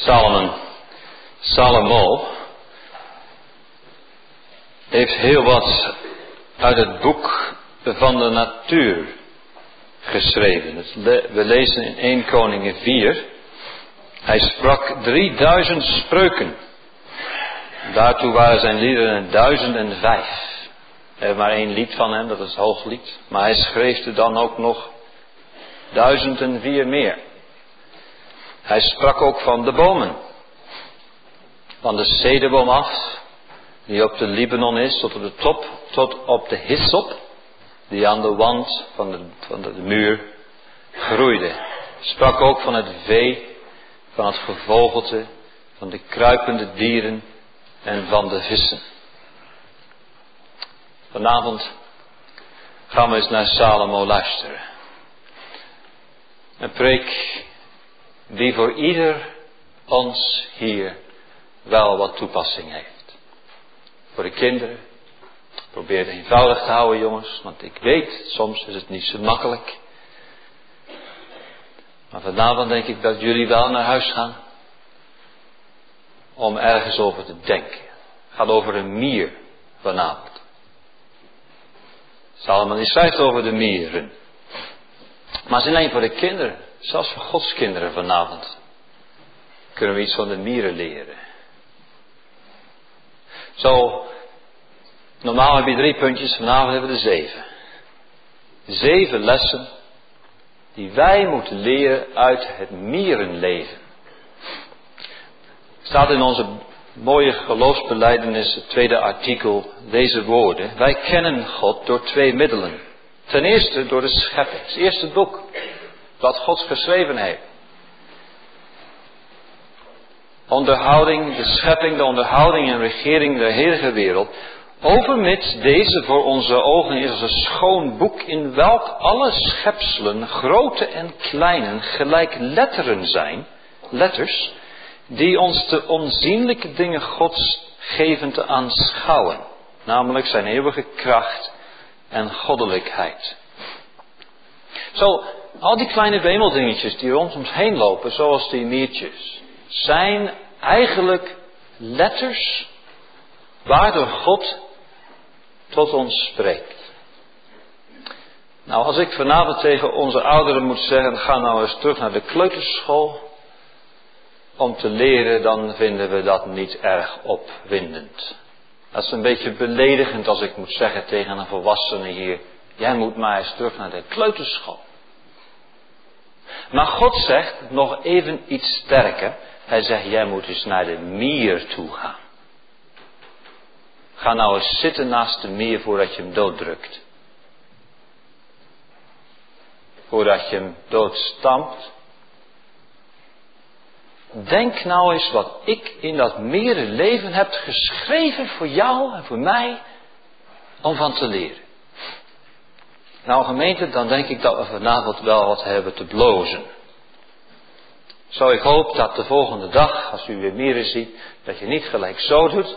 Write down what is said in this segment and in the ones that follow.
Salomon, Salomo, heeft heel wat uit het boek van de natuur geschreven. We lezen in 1 Koningen 4. Hij sprak 3000 spreuken. Daartoe waren zijn liederen duizend en vijf. We hebben maar één lied van hem, dat is het hooglied. Maar hij schreef er dan ook nog duizend en vier meer. Hij sprak ook van de bomen. Van de cederboom af, die op de Libanon is, tot op de top, tot op de hyssop, die aan de wand van de, van de, muur groeide. Sprak ook van het vee, van het gevogelte, van de kruipende dieren en van de vissen. Vanavond gaan we eens naar Salomo luisteren. Een preek die voor ieder ons hier wel wat toepassing heeft. Voor de kinderen. Probeer het eenvoudig te houden jongens, want ik weet, soms is het niet zo makkelijk. Maar vanavond denk ik dat jullie wel naar huis gaan om ergens over te denken. Het gaat over een mier vanavond. Salomon die schrijft over de mieren. Maar is alleen voor de kinderen, zelfs voor Gods kinderen vanavond, kunnen we iets van de mieren leren. Zo, normaal heb je drie puntjes, vanavond hebben we er zeven. Zeven lessen die wij moeten leren uit het mierenleven. Staat in onze mooie geloofsbeleidenis, het tweede artikel, deze woorden. Wij kennen God door twee middelen. Ten eerste door de schepping. Het eerste boek wat God geschreven heeft. Onderhouding, de schepping, de onderhouding en regering der hele wereld. Overmits deze voor onze ogen is als een schoon boek in welk alle schepselen, grote en kleine, gelijk letteren zijn, letters, die ons de onzienlijke dingen Gods geven te aanschouwen, namelijk zijn eeuwige kracht en goddelijkheid. Zo, al die kleine wemeldingetjes die rond ons heen lopen, zoals die miertjes, zijn eigenlijk letters waardoor God tot ons spreekt. Nou, als ik vanavond tegen onze ouderen moet zeggen, ga nou eens terug naar de kleuterschool om te leren, dan vinden we dat niet erg opwindend. Dat is een beetje beledigend als ik moet zeggen tegen een volwassene hier, jij moet maar eens terug naar de kleuterschool. Maar God zegt nog even iets sterker. Hij zegt, jij moet eens naar de mier toe gaan. Ga nou eens zitten naast de mier voordat je hem dooddrukt. Voordat je hem doodstampt. Denk nou eens wat ik in dat leven heb geschreven voor jou en voor mij om van te leren. Nou gemeente, dan denk ik dat we vanavond wel wat hebben te blozen. Zo ik hoop dat de volgende dag, als u weer mieren ziet, dat je niet gelijk zo doet.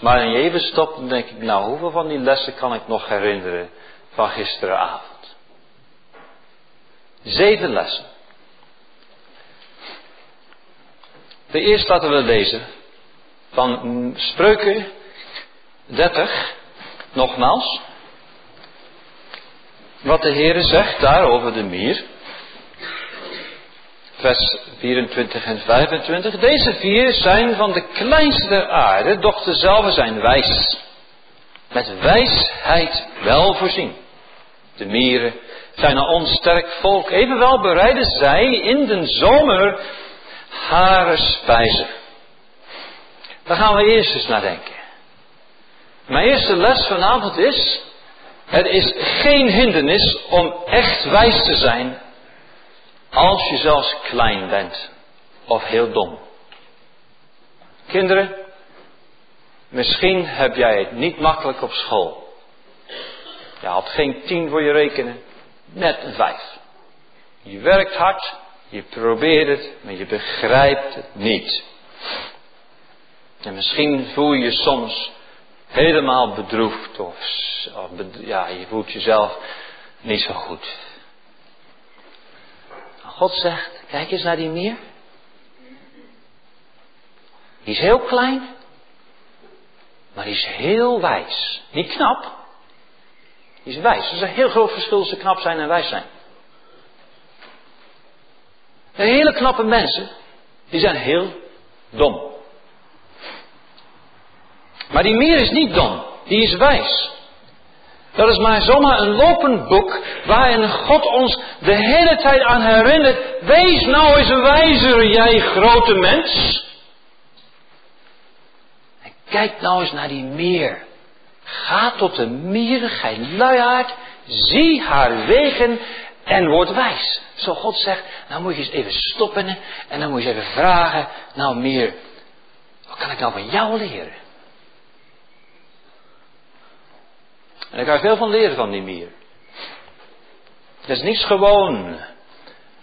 Maar in je even stopt, dan denk ik, nou hoeveel van die lessen kan ik nog herinneren van gisteravond? Zeven lessen. De eerste laten we lezen van Spreuken 30, nogmaals. Wat de Heere zegt daar over de mier. Vers 24 en 25. Deze vier zijn van de kleinste der aarde, doch dezelfde zijn wijs. Met wijsheid wel voorzien. De mieren zijn een onsterk volk. Evenwel bereiden zij in den zomer hare spijzen. Daar gaan we eerst eens naar denken. Mijn eerste les vanavond is, het is geen hindernis om echt wijs te zijn als je zelfs klein bent of heel dom. Kinderen, misschien heb jij het niet makkelijk op school. Je had geen tien voor je rekenen, net een vijf. Je werkt hard, je probeert het, maar je begrijpt het niet. En misschien voel je je soms helemaal bedroefd of, ja, je voelt jezelf niet zo goed. God zegt, kijk eens naar die meer. Die is heel klein, maar die is heel wijs. Niet knap, die is wijs. Er is een heel groot verschil tussen knap zijn en wijs zijn. De hele knappe mensen, die zijn heel dom. Maar die mier is niet dom, die is wijs. Dat is maar zomaar een lopend boek waarin God ons de hele tijd aan herinnert. Wees nou eens een wijzer, jij grote mens. En kijk nou eens naar die meer. Ga tot de mier, gij luiaard, zie haar wegen en word wijs. Zo God zegt, nou moet je eens even stoppen en dan moet je even vragen, nou meer, wat kan ik nou van jou leren? En ik ga veel van leren van die mier. Er is niets gewoon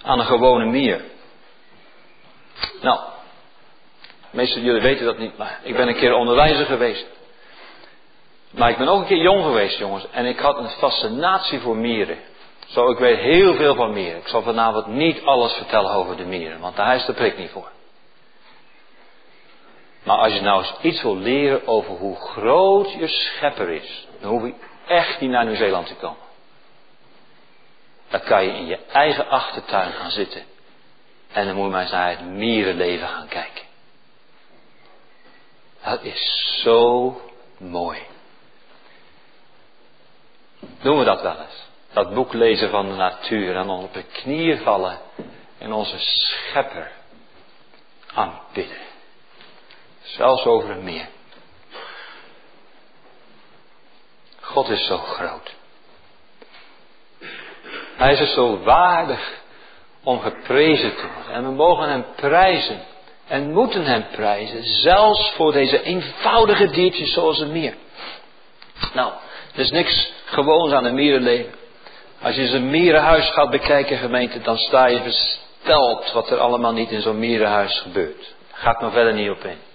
aan een gewone mier. Nou, de meeste van jullie weten dat niet, maar ik ben een keer onderwijzer geweest. Maar ik ben ook een keer jong geweest, jongens. En ik had een fascinatie voor mieren. Zo, ik weet heel veel van mieren. Ik zal vanavond niet alles vertellen over de mieren, want daar is de prik niet voor. Maar als je nou eens iets wil leren over hoe groot je schepper is, dan hoef je echt niet naar Nieuw-Zeeland te komen. Dan kan je in je eigen achtertuin gaan zitten. En dan moet je maar eens naar het mierenleven gaan kijken. Dat is zo mooi. Doen we dat wel eens? Dat boek lezen van de natuur en op de knieën vallen en onze schepper aanbidden. Zelfs over een meer. God is zo groot. Hij is zo waardig om geprezen te worden. En we mogen hem prijzen. En moeten hem prijzen. Zelfs voor deze eenvoudige diertjes zoals een mier. Nou, er is niks gewoons aan een mierenleven. Als je zijn mierenhuis gaat bekijken, gemeente, dan sta je versteld wat er allemaal niet in zo'n mierenhuis gebeurt. Daar ga ik nog verder niet op in.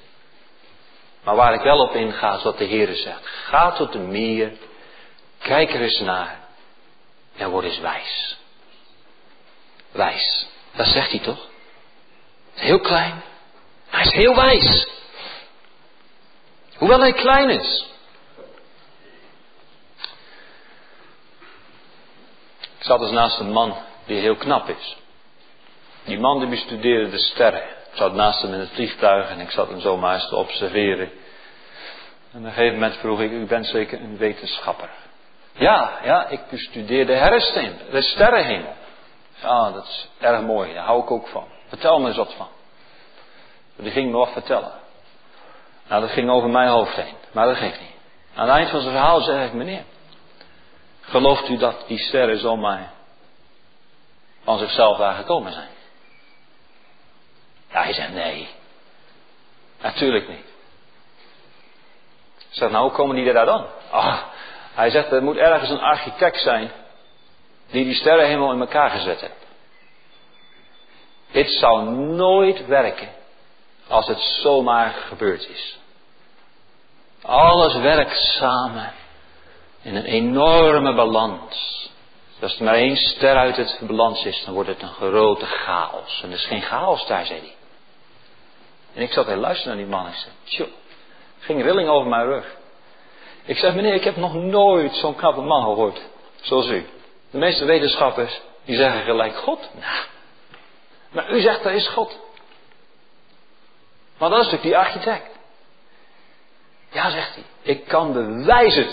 Maar waar ik wel op inga, is wat de Heer zegt. Ga tot de mier, kijk er eens naar en word eens wijs. Wijs, dat zegt hij toch? Heel klein, hij is heel wijs. Hoewel hij klein is. Ik zat eens naast een man die heel knap is. Die man die bestudeerde de sterren. Ik zat naast hem in het vliegtuig en ik zat hem zomaar eens te observeren. En op een gegeven moment vroeg ik, u bent zeker een wetenschapper. Ja, ja, ik bestudeer de herfsteen, de sterrenhemel. Ja, dat is erg mooi, daar hou ik ook van. Vertel me eens wat van. Die ging me wat vertellen. Nou, dat ging over mijn hoofd heen, maar dat geeft niet. Aan het eind van zijn verhaal zeg ik, meneer, Gelooft u dat die sterren zomaar van zichzelf daar gekomen zijn? Ja, hij zegt nee. Natuurlijk niet. Ik zeg, nou, hoe komen die daar dan? Ah, hij zegt, er moet ergens een architect zijn die die sterren helemaal in elkaar gezet heeft. Dit zou nooit werken als het zomaar gebeurd is. Alles werkt samen in een enorme balans. Als er maar één ster uit het balans is, dan wordt het een grote chaos. En er is geen chaos daar, zei hij. En ik zat te luisteren naar die man. Ik zei, tjoh, ging rilling over mijn rug. Ik zeg, meneer, ik heb nog nooit zo'n knappe man gehoord. Zoals u. De meeste wetenschappers, die zeggen gelijk God. Nou, maar u zegt, er is God. Maar dat is natuurlijk die architect. Ja, zegt hij. Ik kan bewijzen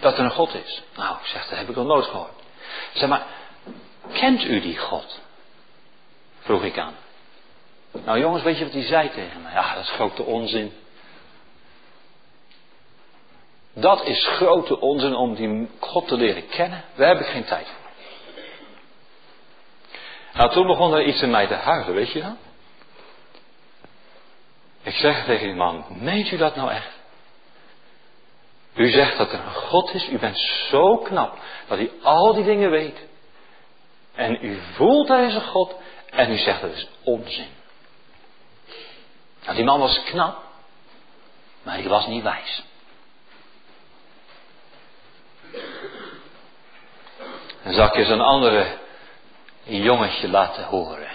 dat er een God is. Nou, ik zeg, dat heb ik nog nooit gehoord. Zeg maar, kent u die God? Vroeg ik aan. Nou jongens, weet je wat hij zei tegen mij? Ja, dat is grote onzin. Dat is grote onzin om die God te leren kennen. Daar heb ik geen tijd voor. Nou, toen begon er iets in mij te huilen, weet je dat? Ik zeg tegen die man, meent u dat nou echt? U zegt dat er een God is, u bent zo knap dat hij al die dingen weet. En u voelt een God en u zegt dat is onzin. Nou, die man was knap, maar hij was niet wijs. Dan zal ik eens een andere jongetje laten horen.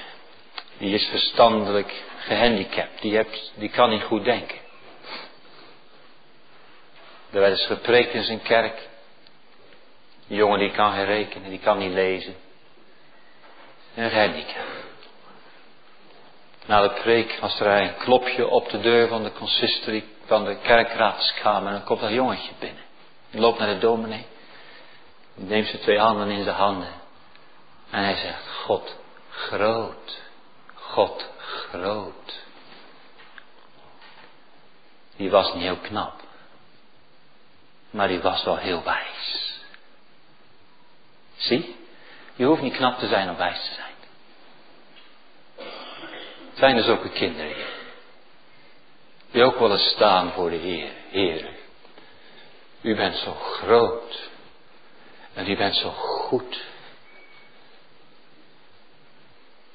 die is verstandelijk gehandicapt. Die, hebt, die kan niet goed denken. Er werd eens gepreekt in zijn kerk. Een jongen die kan geen rekenen, die kan niet lezen. Een gehandicapt. Na de preek was er een klopje op de deur van de consistorie, van de kerkraadskamer. En dan komt dat jongetje binnen. Hij loopt naar de dominee. Neemt zijn twee handen in zijn handen. En hij zegt, God groot. God groot. Die was niet heel knap. Maar die was wel heel wijs. Zie? Je hoeft niet knap te zijn om wijs te zijn. Zijn er zulke kinderen hier? Die ook wel eens staan voor de Heer. Heer, u bent zo groot. En u bent zo goed.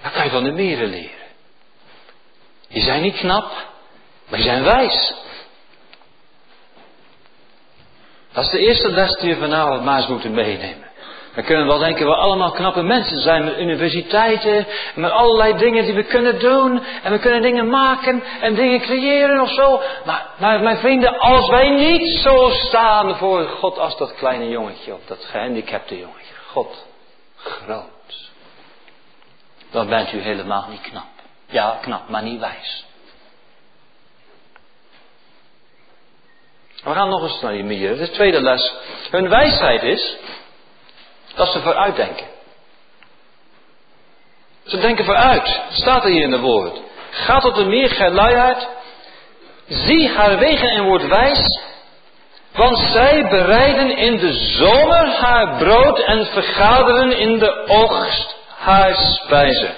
Dat kan je van de meren leren. Die zijn niet knap, maar die zijn wijs. Dat is de eerste les die we vanavond maar eens moeten meenemen. We kunnen wel denken we allemaal knappe mensen zijn met universiteiten, met allerlei dingen die we kunnen doen. En we kunnen dingen maken en dingen creëren of zo. Maar, mijn vrienden, als wij niet zo staan voor God als dat kleine jongetje of dat gehandicapte jongetje. God, groot. Dan bent u helemaal niet knap. Ja, knap, maar niet wijs. We gaan nog eens naar die mieren. De tweede les. Hun wijsheid is dat ze vooruitdenken. Ze denken vooruit. Staat er hier in de woord. Ga tot de meer gij Zie haar wegen en word wijs. Want zij bereiden in de zomer haar brood en vergaderen in de oogst haar spijzen.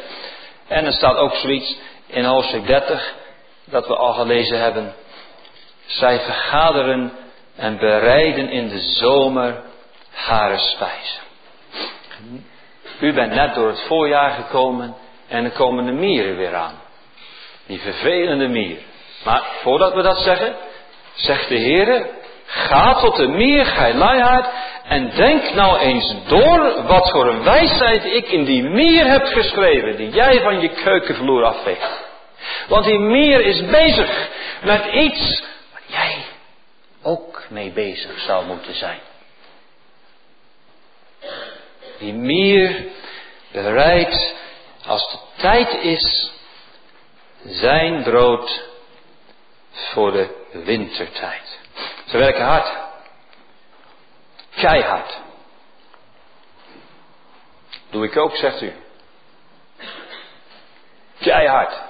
En er staat ook zoiets in hoofdstuk 30 dat we al gelezen hebben. Zij vergaderen en bereiden in de zomer haar spijzen. U bent net door het voorjaar gekomen en er komen de mieren weer aan. Die vervelende mieren. Maar voordat we dat zeggen, zegt de Heer, ga tot de mier, gij luihaard, en denk nou eens door wat voor een wijsheid ik in die mier heb geschreven, die jij van je keukenvloer afveegt. Want die mier is bezig met iets wat jij ook mee bezig zou moeten zijn die meer bereidt als de tijd is zijn brood voor de wintertijd. Ze werken hard. Keihard. Doe ik ook, zegt u. Keihard.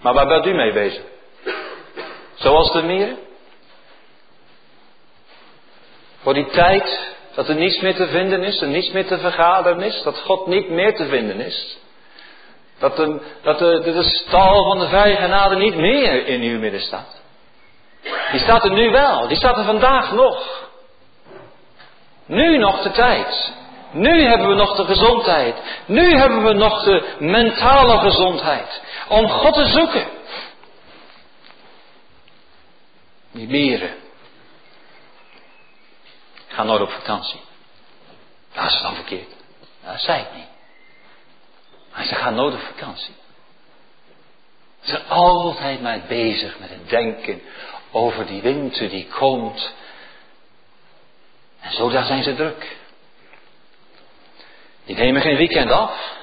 Maar waar bent u mee bezig? Zoals de mieren? Voor die tijd dat er niets meer te vinden is, er niets meer te vergaderen is, dat God niet meer te vinden is. Dat de, dat de, stal van de vrije genade niet meer in uw midden staat. Die staat er nu wel, die staat er vandaag nog. Nu nog de tijd. Nu hebben we nog de gezondheid. Nu hebben we nog de mentale gezondheid. Om God te zoeken. Die mieren ga nooit op vakantie. Dat is dan verkeerd. Dat zei ik niet. Maar ze gaan nooit op vakantie. Ze zijn altijd maar bezig met het denken over die winter die komt. En zo daar zijn ze druk. Die nemen geen weekend af.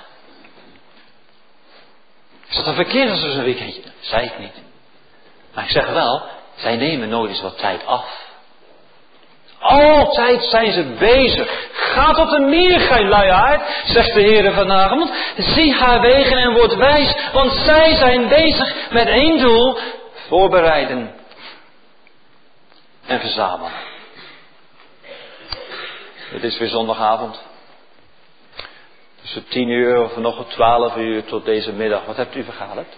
Is dat een verkeerd als ze een weekendje? Zei ik niet. Maar ik zeg wel, zij nemen nooit eens wat tijd af. Altijd zijn ze bezig. Ga tot een meer, gij luiaard, zegt de Heer vanavond. Zie haar wegen en word wijs, want zij zijn bezig met één doel. Voorbereiden en verzamelen. Het is weer zondagavond. Tussen tien uur of nog twaalf uur tot deze middag. Wat hebt u vergaderd?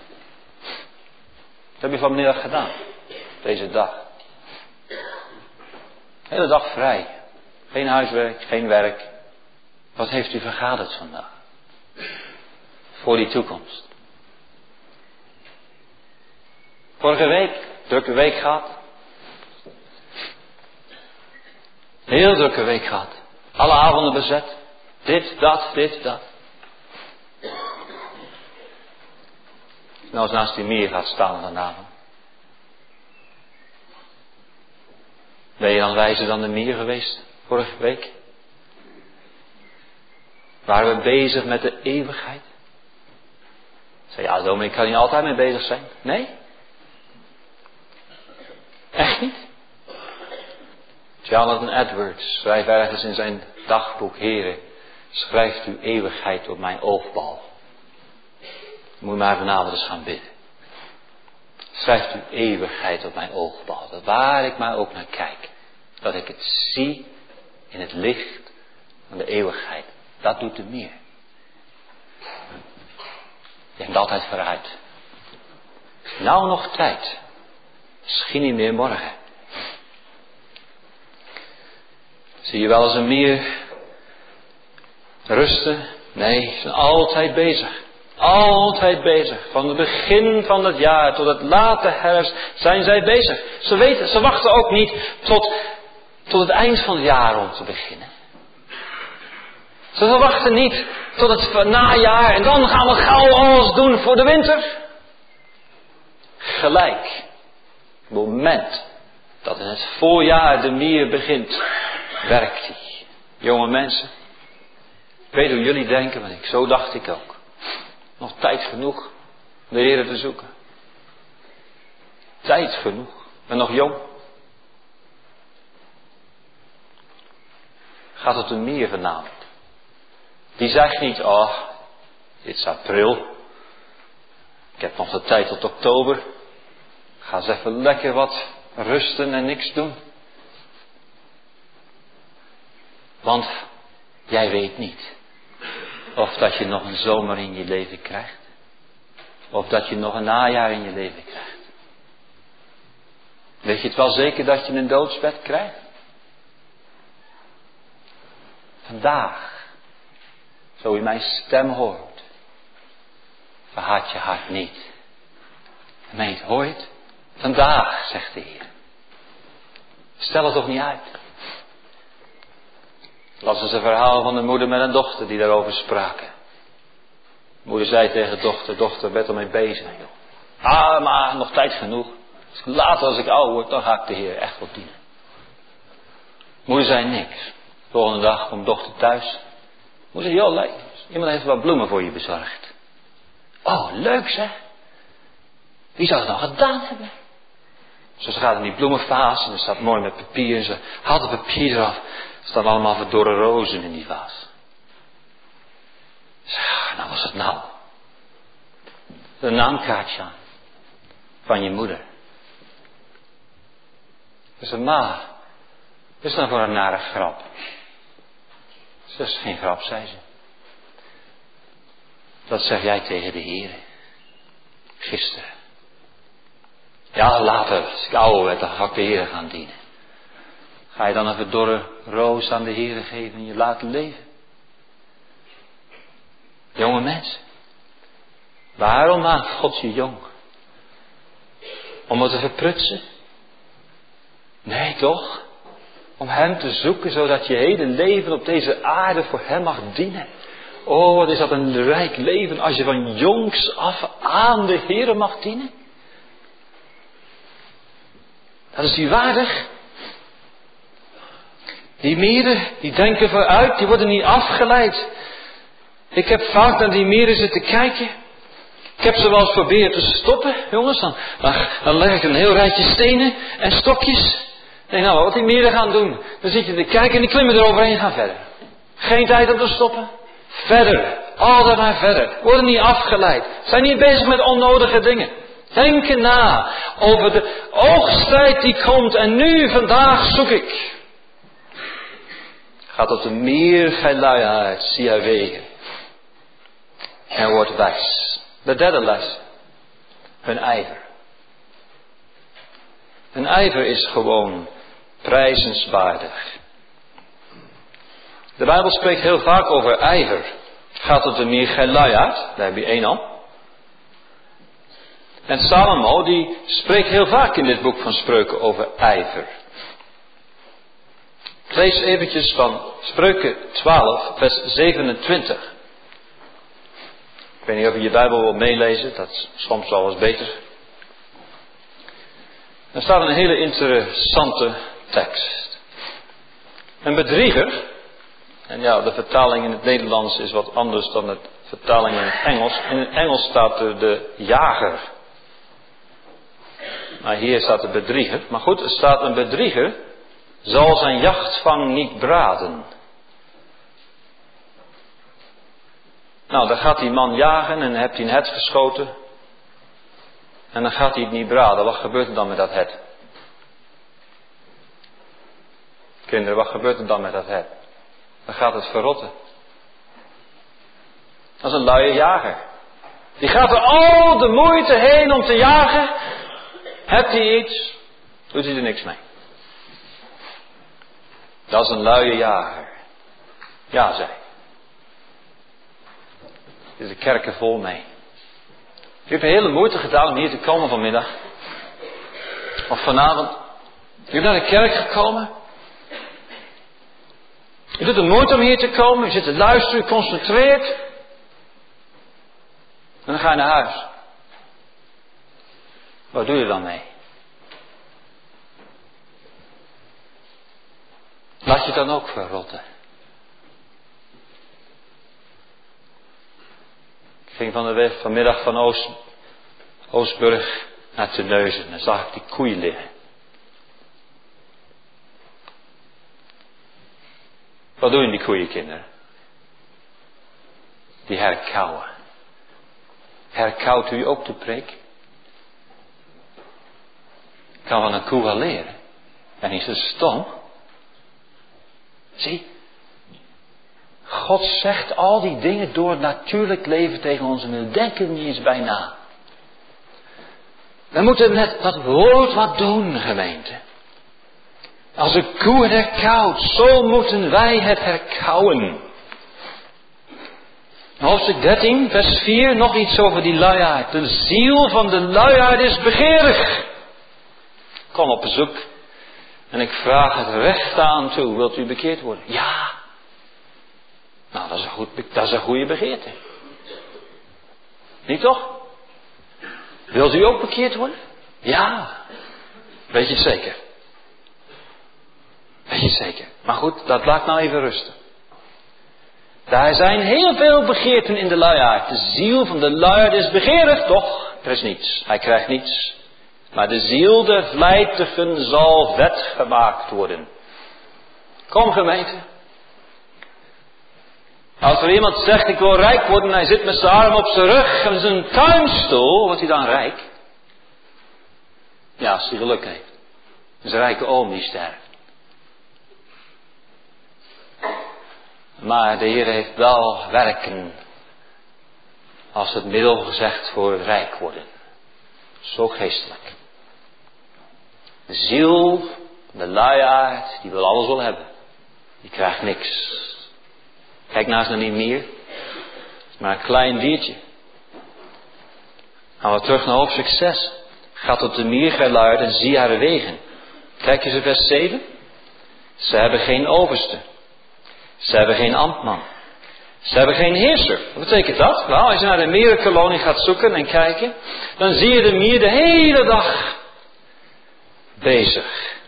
Wat heb je vanmiddag gedaan? Deze dag. Hele dag vrij. Geen huiswerk, geen werk. Wat heeft u vergaderd vandaag? Voor die toekomst. Vorige week, drukke week gehad. Heel drukke week gehad. Alle avonden bezet. Dit, dat, dit, dat. nou eens naast die meer gaat staan vanavond? Ben je dan wijzer dan de mier geweest vorige week? Waren we bezig met de eeuwigheid? Zeg ja, dominee, ik kan niet altijd mee bezig zijn. Nee? Echt niet? Jonathan Edwards schrijft ergens in zijn dagboek, heren, schrijft uw eeuwigheid op mijn oogbal. Moet maar vanavond eens gaan bidden. Schrijft uw eeuwigheid op mijn oogbal. Waar ik maar ook naar kijk. Dat ik het zie in het licht van de eeuwigheid. Dat doet er meer. Denk altijd vooruit. Nou nog tijd. Misschien niet meer morgen. Zie je wel eens een meer rusten? Nee, ze zijn altijd bezig. Altijd bezig. Van het begin van het jaar tot het late herfst zijn zij bezig. Ze weten, ze wachten ook niet tot, tot het eind van het jaar om te beginnen. Ze wachten niet tot het najaar en dan gaan we gauw alles doen voor de winter. Gelijk. Moment dat in het voorjaar de mier begint, werkt hij. Jonge mensen, ik weet hoe jullie denken, maar ik, zo dacht ik ook. Nog tijd genoeg om de Heer te zoeken. Tijd genoeg. Ik ben nog jong. Gaat het een meer vanavond? Die zegt niet, oh, dit is april. Ik heb nog de tijd tot oktober. Ga eens even lekker wat rusten en niks doen. Want jij weet niet of dat je nog een zomer in je leven krijgt. Of dat je nog een najaar in je leven krijgt. Weet je het wel zeker dat je een doodsbed krijgt? Vandaag, zo je mijn stem hoort, verhaat je hart niet. Meent, hoor? Vandaag, zegt de Heer. Stel het toch niet uit. Las eens een verhaal van de moeder met een dochter die daarover spraken. moeder zei tegen de dochter, dochter, ben er mee bezig, joh. Ah, maar nog tijd genoeg. later als ik oud word, dan ga de Heer echt wat dienen. Moeder zei niks. Volgende dag komt dochter thuis. Moeder zei, joh. Iemand heeft wat bloemen voor je bezorgd. Oh, leuk zeg. Wie zou het dan gedaan hebben? Zo ze gaat in die bloemenvaas en er staat mooi met papier. En ze haalt het papier eraf. Er staan allemaal verdorre rozen in die vaas. Zeg, nou was het nou. Een naamkaartje. Van je moeder. Ze zei, ma, is nou voor een nare grap? Dat is geen grap, zei ze. Dat zeg jij tegen de Heer. Gisteren. Ja, later, als ik ouder werd, dan ga ik de Heer gaan dienen. Ga je dan een verdorre roos aan de Heer geven en je laten leven? Jonge mensen, waarom maakt God je jong? Om het te verprutsen? Nee, toch? Om Hem te zoeken, zodat je hele leven op deze aarde voor Hem mag dienen. Oh, wat is dat een rijk leven als je van jongs af aan de Heer mag dienen. Dat is die waardig. Die mieren, die denken vooruit, die worden niet afgeleid. Ik heb vaak naar die mieren zitten kijken. Ik heb ze wel eens proberen te stoppen, jongens. Dan, dan, leg ik een heel rijtje stenen en stokjes. Nee, nou, wat die mieren gaan doen. Dan zit je te kijken en die klimmen eroverheen en gaan verder. Geen tijd om te stoppen. Verder. Altijd maar verder. Worden niet afgeleid. Zijn niet bezig met onnodige dingen. Denken na over de oogsttijd die komt en nu, vandaag zoek ik. Gaat tot de meer gij zie hij wegen. En wordt wijs. De derde les. Hun ijver. Hun ijver is gewoon prijzenswaardig. De Bijbel spreekt heel vaak over ijver. Gaat het de meer daar heb je één al. En Salomo die spreekt heel vaak in dit boek van spreuken over ijver. Lees eventjes van spreuken 12 vers 27. Ik weet niet of je je Bijbel wil meelezen, dat is soms wel eens beter. Er staat een hele interessante Een bedrieger, en ja, de vertaling in het Nederlands is wat anders dan de vertaling in het Engels. In het Engels staat er de jager. Maar hier staat de bedrieger. Maar goed, er staat een bedrieger zal zijn jachtvang niet braden. Nou, dan gaat die man jagen en dan hebt hij een het geschoten. En dan gaat hij het niet braden. Wat gebeurt er dan met dat het? Kinderen, wat gebeurt er dan met dat het? Dan gaat het verrotten. Dat is een luie jager. Die gaat er al de moeite heen om te jagen. Hebt hij iets, doet hij er niks mee. Dat is een luie jager. Ja, zei. Is de kerken vol mee. U hebt hele moeite gedaan om hier te komen vanmiddag. Of vanavond. U bent naar de kerk gekomen. U doet de moeite om hier te komen. U zit te luisteren, u concentreert. En dan ga je naar huis. Wat doe je dan mee? Laat je dan ook verrotten. Ik ging van de weg vanmiddag van Oost, Oostburg naar Teneuzen. En zag ik die koeien liggen. Wat doen die koeien, kinderen? Die herkauwen. Herkauwt u ook de preek? Kan van een koe wel leren. En is het stom? Zie, God zegt al die dingen door het natuurlijk leven tegen ons en we denken niet eens bij na. We moeten met dat woord wat doen, gemeente. Als een koe het herkauwt, zo moeten wij het herkauwen. Hoofdstuk 13, vers 4, nog iets over die luiaard. De ziel van de luiaard is begeerig. Kom op bezoek en ik vraag het recht aan toe, wilt u bekeerd worden? Ja. Nou, dat is een, goed, dat is een goede begeerte. Niet toch? Wilt u ook bekeerd worden? Ja. Weet je het zeker? Weet je zeker? Maar goed, dat laat nou even rusten. Daar zijn heel veel begeerten in de luiaard. De ziel van de luiaard is begeerig, toch? Er is niets. Hij krijgt niets. Maar de ziel der vlijtigen zal vet gemaakt worden. Kom gemeente. Als er iemand zegt ik wil rijk worden en hij zit met zijn arm op zijn rug en zijn tuinstoel, wordt hij dan rijk? Ja, als hij geluk heeft. Zijn rijke oom die sterft. Maar de Heer heeft wel werken als het middel gezegd voor rijk worden. Zo geestelijk. De ziel, de luiaard, die wil alles wel hebben. Die krijgt niks. Kijk naast naar niet meer. Maar een klein diertje. Gaan we terug naar hoofdstuk 6. Gaat op de mier geluid en zie haar wegen. Kijk eens in vers 7. Ze hebben geen overste. Ze hebben geen ambtman. Ze hebben geen heerser. Wat betekent dat? Nou, als je naar de mierenkolonie gaat zoeken en kijken, dan zie je de mier de hele dag bezig.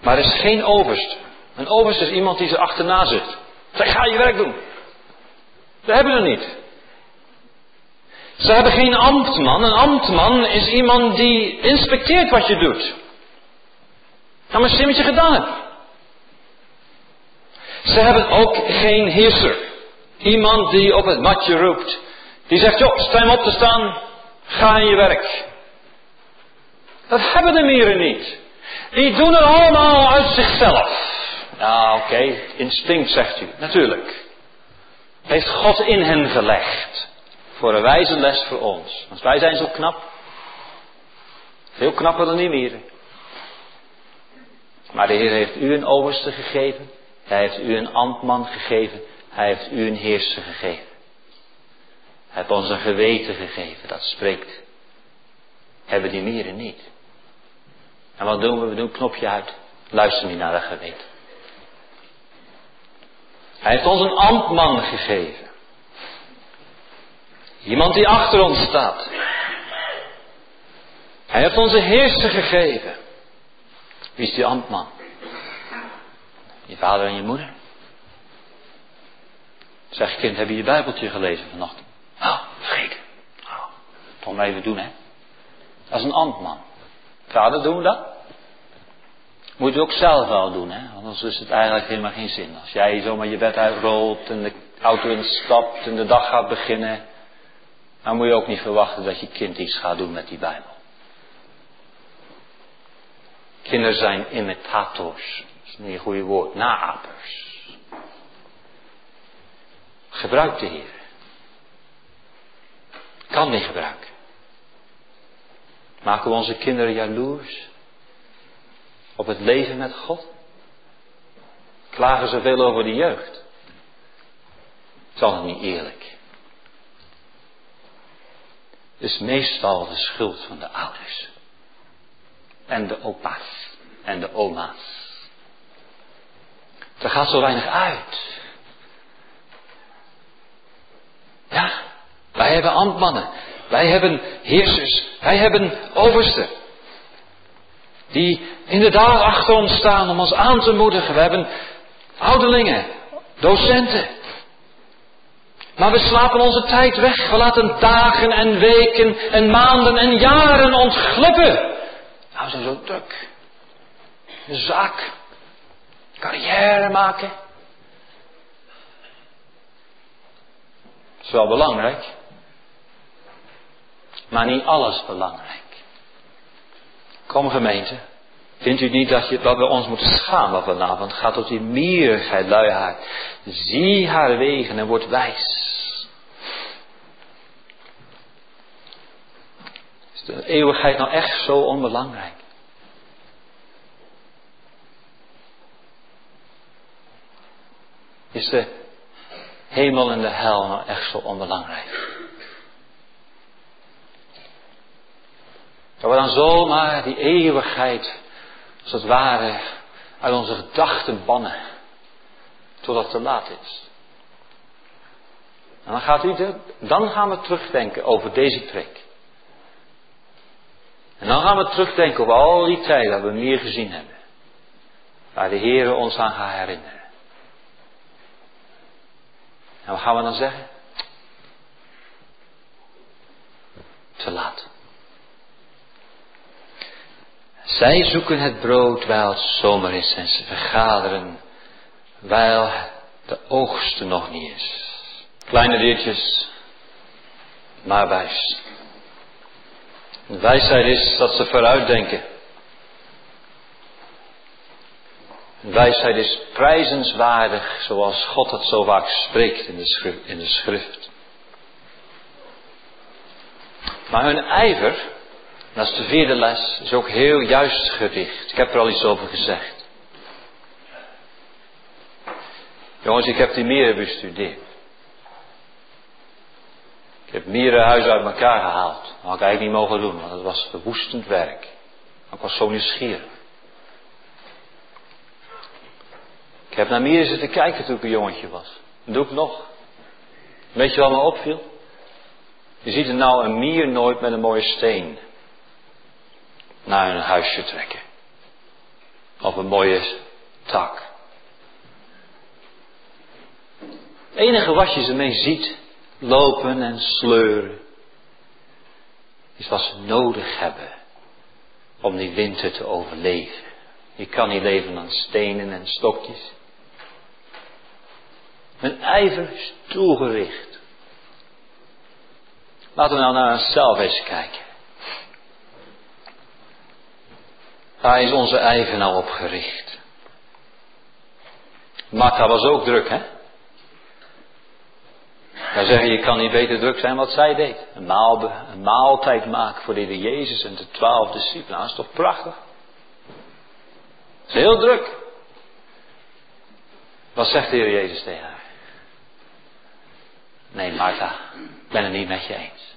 Maar er is geen overste. Een overste is iemand die ze achterna zit. Zeg, ga je werk doen. We hebben er niet. Ze hebben geen ambtman. Een ambtman is iemand die inspecteert wat je doet. Ga maar eens wat je gedaan. Ze hebben ook geen heerser. Iemand die op het matje roept. Die zegt, joh, sta op te staan. Ga in je werk. Dat hebben de mieren niet. Die doen het allemaal uit zichzelf. Ja, oké, instinct zegt u. Natuurlijk. Heeft God in hen gelegd. Voor een wijze les voor ons. Want wij zijn zo knap. Veel knapper dan die mieren. Maar de Heer heeft u een overste gegeven. Hij heeft u een ambtman gegeven. Hij heeft u een heerser gegeven. Hij heeft ons een geweten gegeven. Dat spreekt. Hebben die mieren niet. En wat doen we? We doen knopje uit. Luister niet naar dat geweten. Hij heeft ons een ambtman gegeven. Iemand die achter ons staat. Hij heeft onze heerser gegeven. Wie is die ambtman? Je vader en je moeder. Zeg kind, heb je je Bijbeltje gelezen vannacht? Oh, vergeten. Oh, toch maar even doen, hè. Is een ambtman. Vader, doen we dat? Moet je ook zelf wel doen, hè? Anders is het eigenlijk helemaal geen zin. Als jij zomaar je bed uitrolt en de auto instapt en de dag gaat beginnen, dan moet je ook niet verwachten dat je kind iets gaat doen met die Bijbel. Kinderen zijn imitators. Niet een goede woord. Naapers. Gebruik de Heer. Kan niet gebruiken. Maken we onze kinderen jaloers op het leven met God? Klagen ze veel over de jeugd? Is dat niet eerlijk? is meestal de schuld van de ouders. En de opa's en de oma's. Er gaat zo weinig uit. Ja, wij hebben ambtmannen. Wij hebben heersers. Wij hebben oversten. Die inderdaad achter ons staan om ons aan te moedigen. We hebben ouderlingen, docenten. Maar we slapen onze tijd weg. We laten dagen en weken en maanden en jaren ontglippen. Nou, we zijn zo druk. Een zaak. Carrière maken. Dat is wel belangrijk. Maar niet alles belangrijk. Kom gemeente. Vindt u niet dat, je, dat we ons moeten schamen vanavond? Gaat tot die mierigheid, luiheid. Zie haar wegen en word wijs. Is de eeuwigheid nou echt zo onbelangrijk? Is de hemel en de hel nou echt zo onbelangrijk? Dat we dan zomaar die eeuwigheid, als het ware, uit onze gedachten bannen. Totdat het te laat is. En dan, gaat dan gaan we terugdenken over deze preek. En dan gaan we terugdenken over al die tijden dat we meer gezien hebben. Waar de Heer ons aan gaat herinneren. En wat gaan we dan zeggen? Te laat. Zij zoeken het brood wijl het zomer is en ze vergaderen wijl de oogst nog niet is. Kleine diertjes, maar wijs. Wijsheid is dat ze vooruitdenken. Wijsheid is prijzenswaardig zoals God het zo vaak spreekt in de, schrift, in de schrift. Maar hun ijver dat is de vierde les, is ook heel juist gericht. Ik heb er al iets over gezegd. Jongens, ik heb die mieren bestudeerd. Ik heb mierenhuizen uit elkaar gehaald. Dat had ik eigenlijk niet mogen doen, want het was verwoestend werk. Maar ik was zo nieuwsgierig. Ik heb naar mieren zitten kijken toen ik een jongetje was. Dat doe ik nog. Weet je wat me opviel? Je ziet er nou een mier nooit met een mooie steen naar een huisje trekken. Of een mooie tak. Het enige wat je ze mee ziet, lopen en sleuren, is wat ze nodig hebben om die winter te overleven. Je kan niet leven aan stenen en stokjes. Mijn ijver is toegericht. Laten we nou naar onszelf eens kijken. Daar is onze eigen nou op gericht. Martha was ook druk, hè? Dan zeggen je kan niet beter druk zijn wat zij deed. Een, een maaltijd maken voor de Heer Jezus en de twaalf discipelen. Dat is toch prachtig? Dat is heel druk. Wat zegt de Heer Jezus tegen haar? Nee, Martha, ik ben het niet met je eens.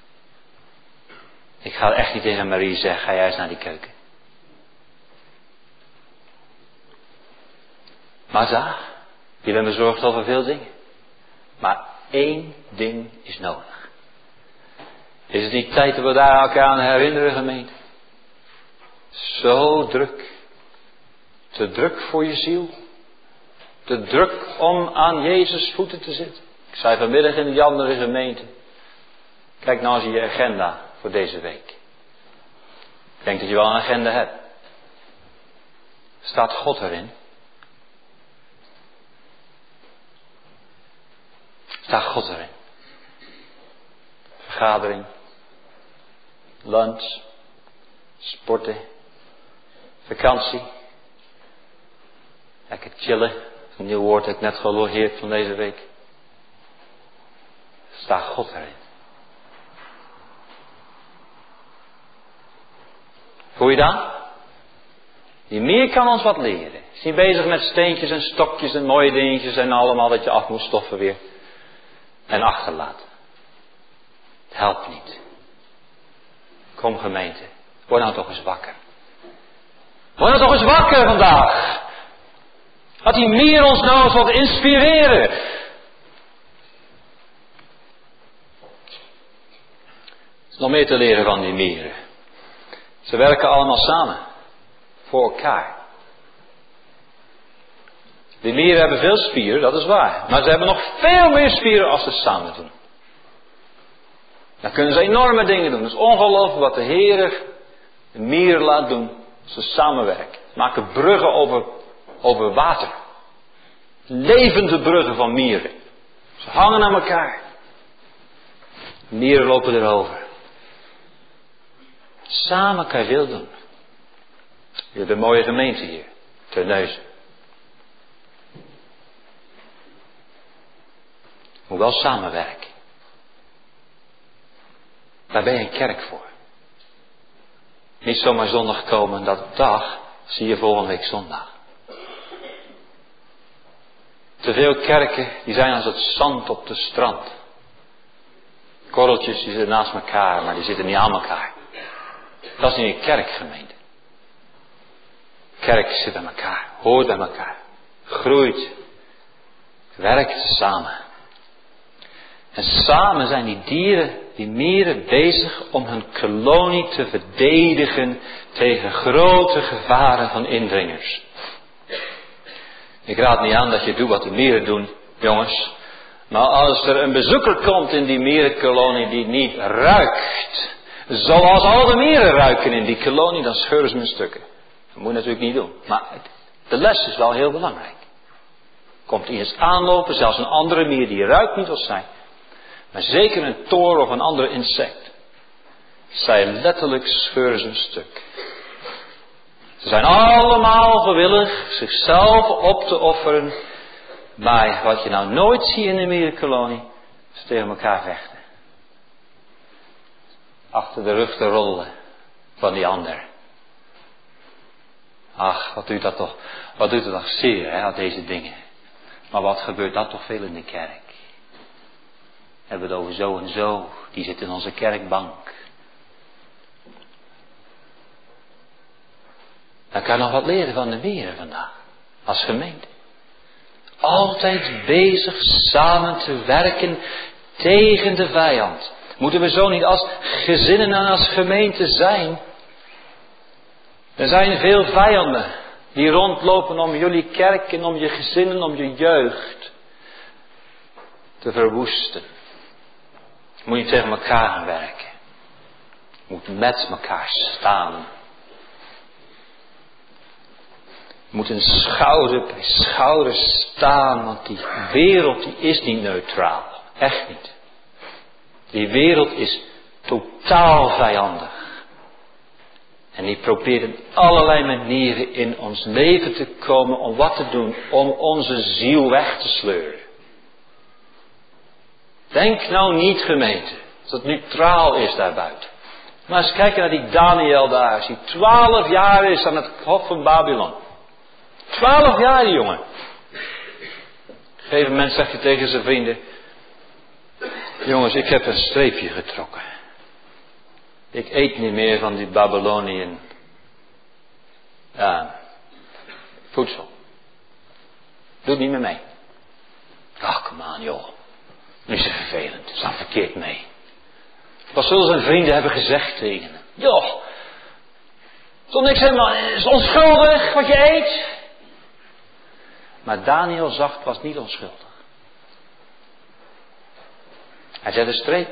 Ik ga echt niet tegen Marie zeggen, ga eens naar die keuken. Maar za, je bent bezorgd over veel dingen. Maar één ding is nodig. Is het niet tijd dat we daar elkaar aan herinneren, gemeente? Zo druk. Te druk voor je ziel. Te druk om aan Jezus voeten te zitten. Ik zei vanmiddag in die andere gemeente. Kijk nou eens je agenda voor deze week. Ik denk dat je wel een agenda hebt. Staat God erin? Staat God erin? Vergadering, lunch, sporten, vakantie, lekker chillen. Een nieuw woord heb ik net gelogeerd van deze week. Staat God erin? Je dat? Die meer kan ons wat leren. Is niet bezig met steentjes en stokjes en mooie dingetjes en allemaal dat je af moet stoffen weer. En achterlaten. Het helpt niet. Kom gemeente, word nou toch eens wakker. Word nou toch eens wakker vandaag. Dat die meer ons nou eens wat inspireren. Nog meer te leren van die mieren. Ze werken allemaal samen. Voor elkaar. Die mieren hebben veel spieren, dat is waar. Maar ze hebben nog veel meer spieren als ze samen doen. Dan kunnen ze enorme dingen doen. Het is ongelooflijk wat de Heer de mieren laat doen. Ze samenwerken. Maken bruggen over, over water. Levende bruggen van mieren. Ze hangen aan elkaar. Mieren lopen erover. Samen kan je veel doen. Je hebt een mooie gemeente hier. Terneuzen. Moet wel samenwerken. Daar ben je een kerk voor. Niet zomaar zondag komen dat dag zie je volgende week zondag. Te veel kerken die zijn als het zand op de strand. Korreltjes die zitten naast elkaar, maar die zitten niet aan elkaar. Dat is niet een kerkgemeente. Kerk zit bij elkaar, hoort bij elkaar, groeit, werkt samen. En samen zijn die dieren, die mieren bezig om hun kolonie te verdedigen tegen grote gevaren van indringers. Ik raad niet aan dat je doet wat de mieren doen, jongens. Maar als er een bezoeker komt in die mierenkolonie die niet ruikt, zoals al de mieren ruiken in die kolonie, dan scheuren ze me stukken. Dat moet je natuurlijk niet doen. Maar de les is wel heel belangrijk. Komt eens aanlopen, zelfs een andere mier die ruikt niet als zij. Maar zeker een toren of een ander insect. Zij letterlijk scheuren ze een stuk. Ze zijn allemaal gewillig zichzelf op te offeren. Maar wat je nou nooit ziet in de mierenkolonie, is tegen elkaar vechten. Achter de rug te rollen van die ander. Ach, wat doet dat toch, wat doet het toch zeer, hè, deze dingen. Maar wat gebeurt dat toch veel in de kerk? Hebben we het over zo en zo, die zit in onze kerkbank. Dan kan je nog wat leren van de mieren vandaag, als gemeente. Altijd bezig samen te werken tegen de vijand. Moeten we zo niet als gezinnen en als gemeente zijn? Er zijn veel vijanden die rondlopen om jullie kerk en om je gezinnen, om je jeugd te verwoesten. Moet je tegen elkaar gaan werken. Moet met elkaar staan. Moet een schouder bij schouder staan, want die wereld die is niet neutraal. Echt niet. Die wereld is totaal vijandig. En die probeert in allerlei manieren in ons leven te komen om wat te doen, om onze ziel weg te sleuren. Denk nou niet gemeente, dat het neutraal is daarbuiten. Maar eens kijken naar die Daniel daar, als hij twaalf jaar is aan het hof van Babylon. Twaalf jaar jongen. Op een gegeven moment zegt hij tegen zijn vrienden, jongens ik heb een streepje getrokken. Ik eet niet meer van die Babyloniën uh, voedsel. Doe het niet meer mee. Ach, kom aan joh. Nu is het vervelend. Het staat verkeerd mee. Wat zullen zijn vrienden hebben gezegd tegen hem? Joh, toch niks helemaal, het is onschuldig wat je eet. Maar Daniel zag het was niet onschuldig. Hij zette streep.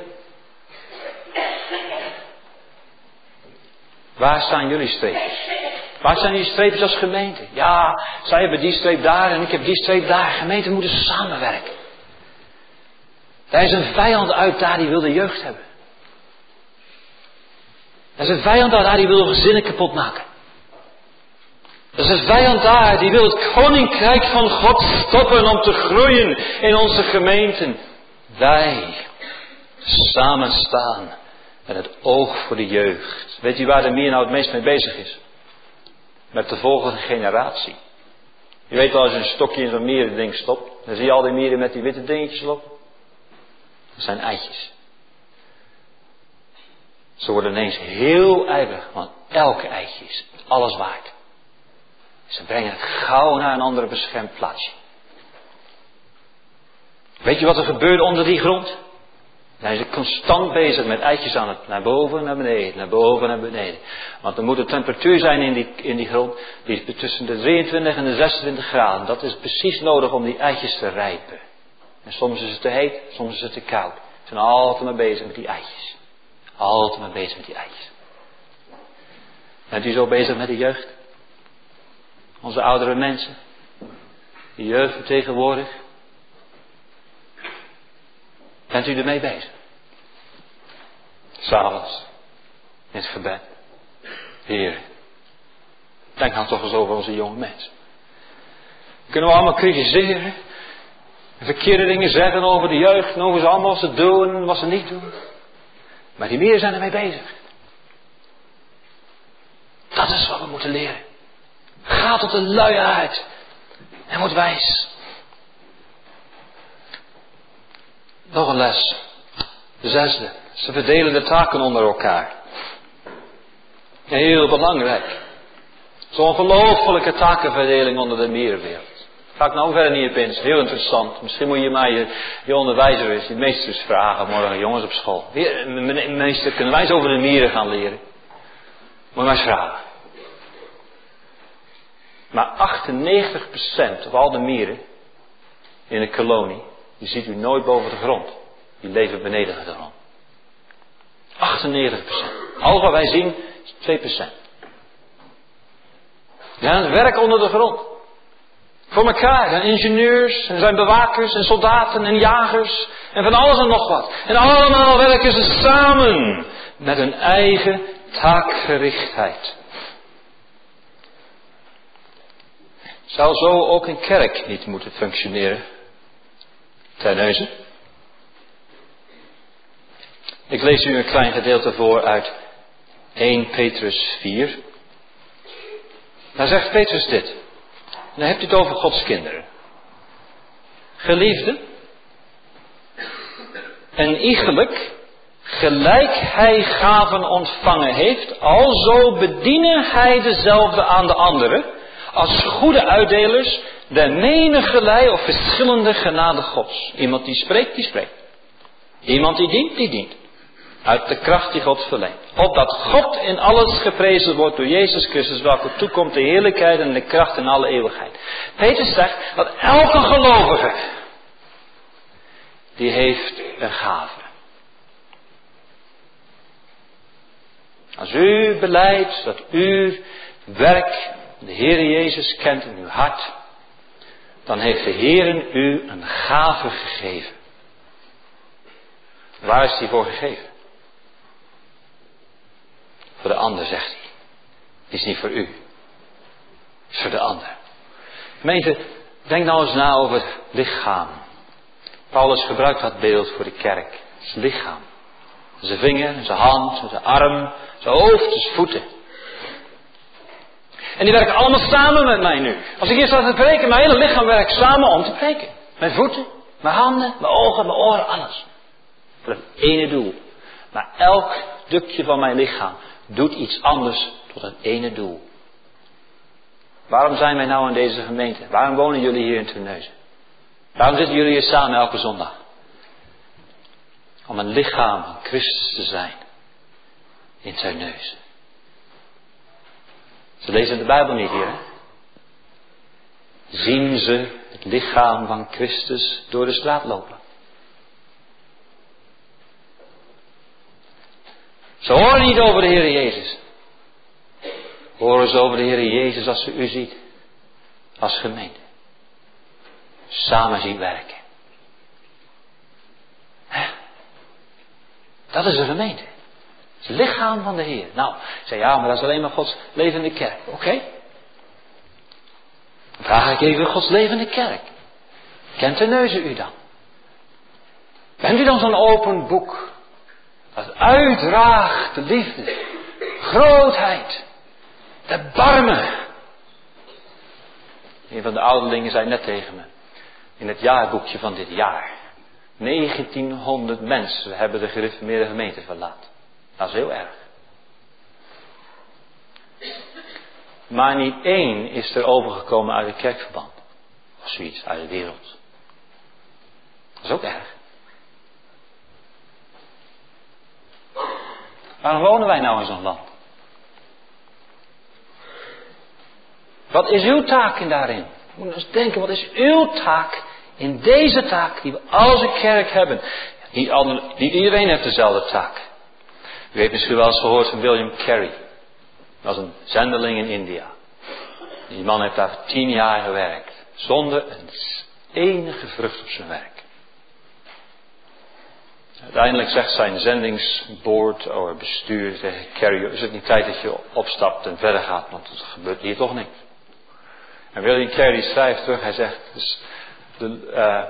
Waar staan jullie streepjes? Waar zijn die streepjes als gemeente? Ja, zij hebben die streep daar en ik heb die streep daar. Gemeenten moeten samenwerken. Er is een vijand uit daar die wil de jeugd hebben. Er is een vijand daar die wil gezinnen kapot maken. Er is een vijand daar die wil het koninkrijk van God stoppen om te groeien in onze gemeenten. Wij samen staan met het oog voor de jeugd. Weet u waar de mier nou het meest mee bezig is? Met de volgende generatie. Je weet wel als je een stokje in zo'n mierending stopt, dan zie je al die mieren met die witte dingetjes op. Dat zijn eitjes. Ze worden ineens heel ijverig, want elke eitje is alles waard. Ze brengen het gauw naar een andere beschermd plaatsje. Weet je wat er gebeurde onder die grond? Hij is constant bezig met eitjes aan het naar boven, naar beneden, naar boven, naar beneden. Want er moet een temperatuur zijn in die, in die grond, die is tussen de 23 en de 26 graden. Dat is precies nodig om die eitjes te rijpen. En soms is het te heet, soms is het te koud. Ze zijn altijd maar bezig met die eitjes. Altijd maar bezig met die eitjes. Bent u zo bezig met de jeugd? Onze oudere mensen. De jeugd vertegenwoordig. Bent u ermee bezig? S'avonds. In het gebed. Heer. Denk dan toch eens over onze jonge mensen. Kunnen we allemaal kritiseren. Verkeerde dingen zeggen over de jeugd. En over ze allemaal wat ze doen en wat ze niet doen. Maar die meer zijn ermee bezig. Dat is wat we moeten leren. Ga tot de luiheid. En wordt wijs. Nog een les. De zesde. Ze verdelen de taken onder elkaar. Heel belangrijk. Zo'n ongelofelijke takenverdeling onder de mierenwereld. Ga ik nou verder niet op in. Heel interessant. Misschien moet je mij je, je onderwijzer eens, je meesters vragen morgen, jongens op school. Meester, kunnen wij eens over de mieren gaan leren? Moet je maar eens vragen. Maar 98% van al de mieren in een kolonie die ziet u nooit boven de grond. Die leven beneden de grond. 98%. Al wat wij zien is 2%. Die gaan het werk onder de grond. Voor elkaar. zijn ingenieurs, en zijn bewakers, en soldaten, en jagers, en van alles en nog wat. En allemaal werken ze samen met hun eigen taakgerichtheid. Zou zo ook een kerk niet moeten functioneren? Terneuzen. Ik lees u een klein gedeelte voor uit 1 Petrus 4. Daar zegt Petrus dit. dan hebt u het over Gods kinderen. Geliefden. En iegelijk, gelijk hij gaven ontvangen heeft, alzo bedienen hij dezelfde aan de anderen, als goede uitdelers de menigelei of verschillende genade gods. Iemand die spreekt, die spreekt. Iemand die dient, die dient. Uit de kracht die God verleent. Opdat God in alles geprezen wordt door Jezus Christus, welke toekomt de heerlijkheid en de kracht in alle eeuwigheid. Petrus zegt dat elke gelovige, die heeft een gave. Als u beleidt dat u werk de Heer Jezus kent in uw hart, dan heeft de Heer u een gave gegeven. Waar is die voor gegeven? Voor de ander, zegt hij. Die is niet voor u. Het is voor de ander. Gemeente, denk nou eens na over het lichaam. Paulus gebruikt dat beeld voor de kerk. Het lichaam. Zijn vinger, zijn hand, zijn arm, zijn hoofd, zijn voeten. En die werken allemaal samen met mij nu. Als ik hier sta te preken, mijn hele lichaam werkt samen om te preken. Mijn voeten, mijn handen, mijn ogen, mijn oren, alles. Voor het ene doel. Maar elk stukje van mijn lichaam doet iets anders tot het ene doel. Waarom zijn wij nou in deze gemeente? Waarom wonen jullie hier in Terneuzen? Waarom zitten jullie hier samen elke zondag? om een lichaam van Christus te zijn in neus. Ze lezen de Bijbel niet hier. Hè? Zien ze het lichaam van Christus door de straat lopen? Ze horen niet over de Heer Jezus. Horen ze over de Heer Jezus als ze u ziet. Als gemeente. Samen zien werken. Dat is een gemeente. Het lichaam van de Heer. Nou, zei ja, maar dat is alleen maar Gods levende kerk. Oké. Dan vraag ik even Gods levende kerk. Kent de neuzen u dan? Bent u dan zo'n open boek? Dat uitdraagt de liefde, grootheid, de barmen. Een van de ouderlingen zei net tegen me, in het jaarboekje van dit jaar. 1900 mensen hebben de gereformeerde gemeente verlaten. Dat is heel erg. Maar niet één is er overgekomen uit het kerkverband. Of zoiets, uit de wereld. Dat is ook erg. Waarom wonen wij nou in zo'n land? Wat is uw taak in daarin? We moeten eens denken, wat is uw taak in deze taak die we als een kerk hebben? Niet, niet iedereen heeft dezelfde taak. U heeft misschien wel eens gehoord van William Carey. Dat was een zendeling in India. Die man heeft daar tien jaar gewerkt. Zonder een enige vrucht op zijn werk. Uiteindelijk zegt zijn zendingsboord, oh, bestuur tegen Carey, is het niet tijd dat je opstapt en verder gaat, want het gebeurt hier toch niet. En William Carey schrijft terug, hij zegt, de, uh,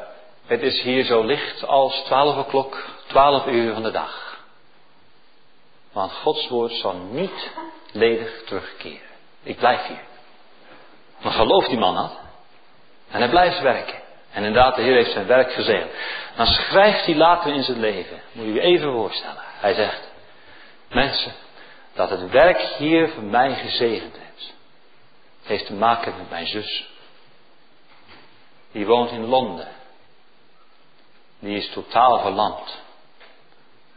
het is hier zo licht als twaalf o'clock, twaalf uur van de dag. Want Gods woord zal niet ledig terugkeren. Ik blijf hier. Maar gelooft die man dat? En hij blijft werken. En inderdaad, de Heer heeft zijn werk gezegend. Dan schrijft hij later in zijn leven, moet je je even voorstellen. Hij zegt, mensen, dat het werk hier voor mij gezegend heeft, heeft te maken met mijn zus. Die woont in Londen. Die is totaal verlamd.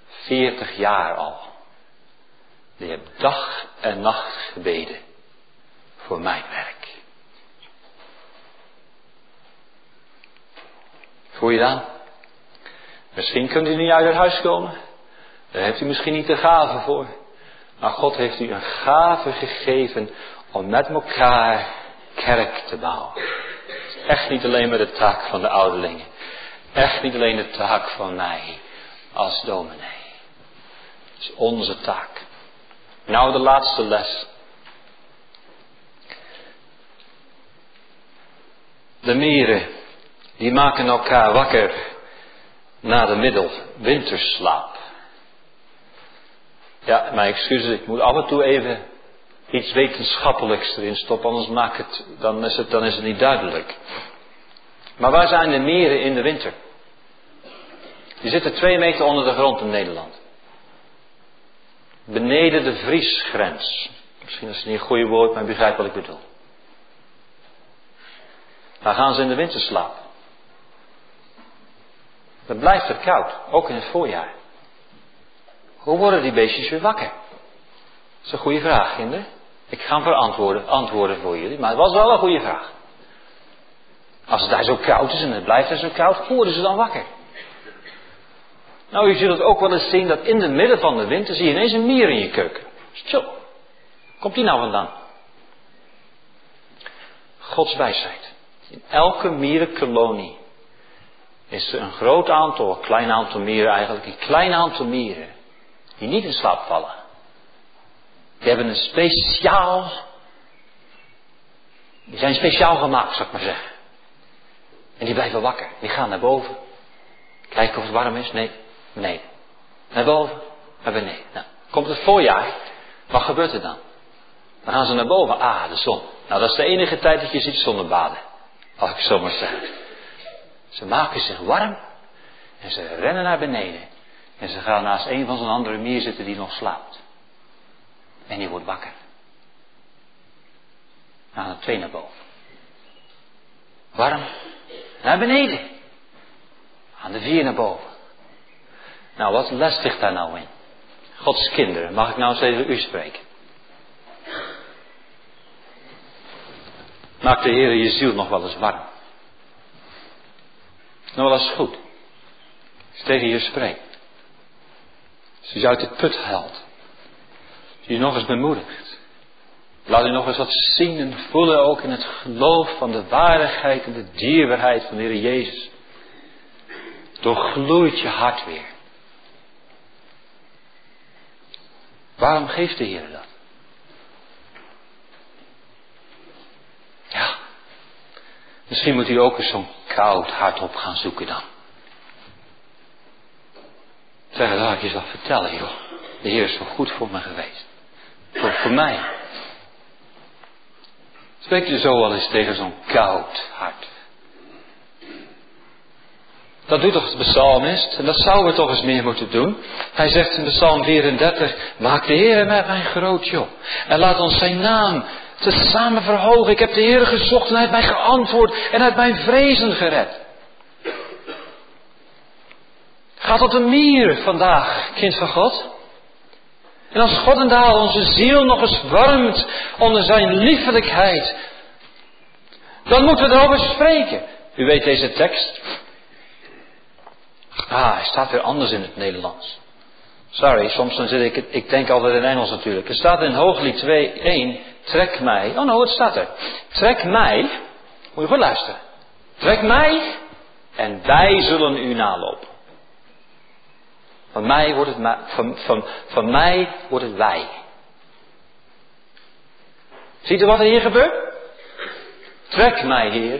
40 jaar al. Die heeft dag en nacht gebeden voor mijn werk. Voel je dan? Misschien kunt u niet uit het huis komen. Daar heeft u misschien niet de gave voor. Maar God heeft u een gave gegeven om met elkaar kerk te bouwen. Echt niet alleen maar de taak van de ouderlingen. Echt niet alleen de taak van mij als dominee. Het is onze taak. Nou de laatste les. De mieren, die maken elkaar wakker na de middelwinterslaap. Ja, mijn excuses, ik moet af en toe even iets wetenschappelijks erin stoppen, anders maak het, dan, is het, dan is het niet duidelijk. Maar waar zijn de mieren in de winter? Die zitten twee meter onder de grond in Nederland. Beneden de vriesgrens. Misschien is het niet een goede woord, maar je begrijpt wat ik bedoel. Waar gaan ze in de winter slapen? Dan blijft het koud, ook in het voorjaar. Hoe worden die beestjes weer wakker? Dat is een goede vraag, kinderen. Ik ga hem verantwoorden, antwoorden voor jullie, maar het was wel een goede vraag. Als het daar zo koud is en het blijft er zo koud, hoe worden ze dan wakker? Nou, je zult het ook wel eens zien dat in het midden van de winter zie je ineens een mier in je keuken. Tjo, komt die nou vandaan? Gods wijsheid. In elke mierenkolonie is er een groot aantal, een klein aantal mieren eigenlijk, een klein aantal mieren die niet in slaap vallen. Die hebben een speciaal, die zijn speciaal gemaakt, zou ik maar zeggen. En die blijven wakker, die gaan naar boven. Kijken of het warm is, nee, beneden. Naar boven, naar beneden. Nou, komt het voorjaar, wat gebeurt er dan? Dan gaan ze naar boven, ah, de zon. Nou, dat is de enige tijd dat je ziet zonnebaden. Als ik zo maar zeg. Ze maken zich warm en ze rennen naar beneden. En ze gaan naast een van zijn andere mier zitten die nog slaapt. En die wordt wakker. Gaan er twee naar boven. Warm. Naar beneden. Gaan de vier naar boven. Nou, wat les ligt daar nou in? Gods kinderen, mag ik nou eens even u spreken? Maakt de Heer je ziel nog wel eens warm? Nog wel eens goed? Als tegen je spreekt. Als je uit de put haalt. Als je nog eens bemoedigt. Laat u nog eens wat zien en voelen ook in het geloof van de waardigheid en de dierbaarheid van de Heer Jezus. Doorgloeit je hart weer. Waarom geeft de Heer dat? Ja. Misschien moet u ook eens zo'n koud hart op gaan zoeken dan. Zeg, laat ik je vertellen, joh. De Heer is zo goed voor me geweest. Voor, voor mij. Spreek je zo wel eens tegen zo'n koud hart. Dat doet toch de psalmist? En dat zouden we toch eens meer moeten doen. Hij zegt in psalm 34, maak de Heer met mijn groot joh. En laat ons zijn naam tezamen verhogen. Ik heb de Heer gezocht en hij heeft mij geantwoord en heeft mijn vrezen gered. Ga tot de mier vandaag, kind van God. En als God en daal onze ziel nog eens warmt onder zijn liefelijkheid, dan moeten we erover spreken. U weet deze tekst. Ah, hij staat weer anders in het Nederlands. Sorry, soms dan zit ik, ik denk altijd in Engels natuurlijk. Het staat in Hooglied 2, 1, trek mij. Oh no, het staat er. Trek mij, moet je goed luisteren. Trek mij en wij zullen u nalopen. Van mij wordt het, van, van, van mij wordt het wij. Ziet u wat er hier gebeurt? Trek mij, Heer.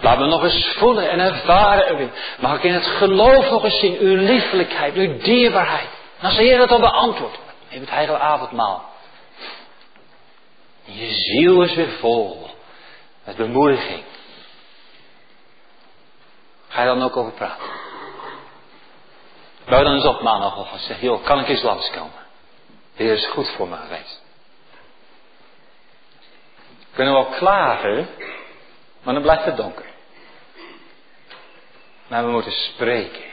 Laat me nog eens voelen en ervaren. Mag ik in het geloof nog eens zien uw liefelijkheid, uw dierbaarheid. En als de Heer dat dan beantwoordt, neem het heilige avondmaal. En je ziel is weer vol met bemoediging. Ga je dan ook over praten? Bouw dan eens op maandagochtend. Zeg, joh, kan ik eens langskomen? De Heer is goed voor me geweest. We kunnen wel klagen, maar dan blijft het donker. Maar we moeten spreken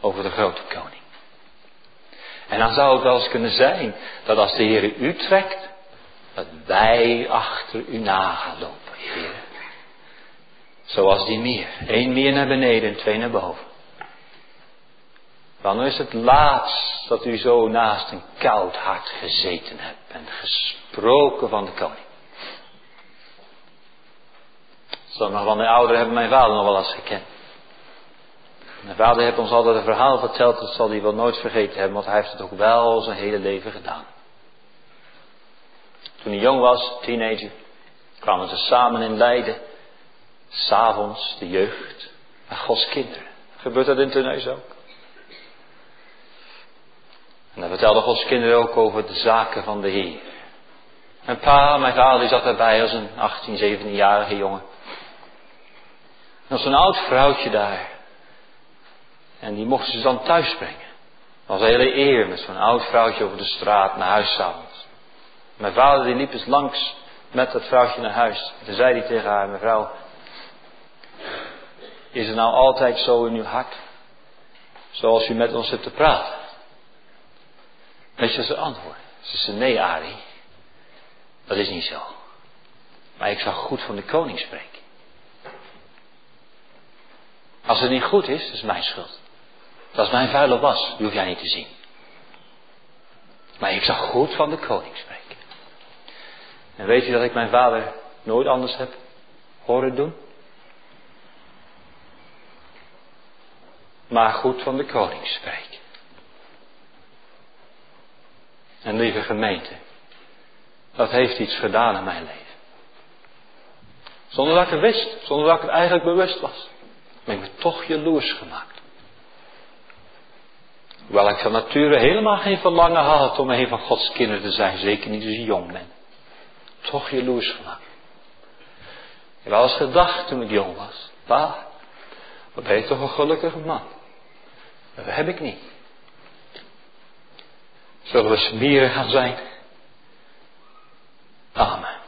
over de grote koning. En dan zou het wel eens kunnen zijn dat als de Heer u trekt, dat wij achter u na gaan lopen, Heer. Zoals die meer. Eén meer naar beneden en twee naar boven. Dan is het laatst dat u zo naast een koud hart gezeten hebt en gesproken van de koning. Sommigen van de ouderen hebben mijn vader nog wel eens gekend. Mijn vader heeft ons altijd een verhaal verteld, dat zal hij wel nooit vergeten hebben, want hij heeft het ook wel zijn hele leven gedaan. Toen hij jong was, teenager, kwamen ze samen in Leiden. S'avonds, de jeugd, en Gods kinderen. Gebeurt dat in Tunis ook? En dan vertelde Gods kinderen ook over de zaken van de Heer. Mijn pa, mijn vader, die zat erbij als een 18, 17-jarige jongen. En als een oud vrouwtje daar. En die mochten ze dan thuis brengen. Dat was een hele eer met zo'n oud vrouwtje over de straat naar huis s'avonds. Mijn vader die liep eens langs met dat vrouwtje naar huis. En zei hij tegen haar, mevrouw, is het nou altijd zo in uw hart? Zoals u met ons zit te praten. Weet je ze antwoord? Ze zei, nee Arie, dat is niet zo. Maar ik zag goed van de koning spreken. Als het niet goed is, dat is mijn schuld. Dat is mijn vuile was, hoef jij niet te zien. Maar ik zag goed van de koning spreken. En weet je dat ik mijn vader nooit anders heb horen doen? Maar goed van de koning spreken. En lieve gemeente, dat heeft iets gedaan in mijn leven. Zonder dat ik het wist, zonder dat ik het eigenlijk bewust was ben ik toch jaloers gemaakt. Hoewel ik van nature helemaal geen verlangen had om een van Gods kinderen te zijn, zeker niet als je jong ben. Toch jaloers gemaakt. Ik heb wel eens gedacht toen ik jong was, pa, wat ben je toch een gelukkige man. dat heb ik niet. Zullen we smieren gaan zijn? Amen.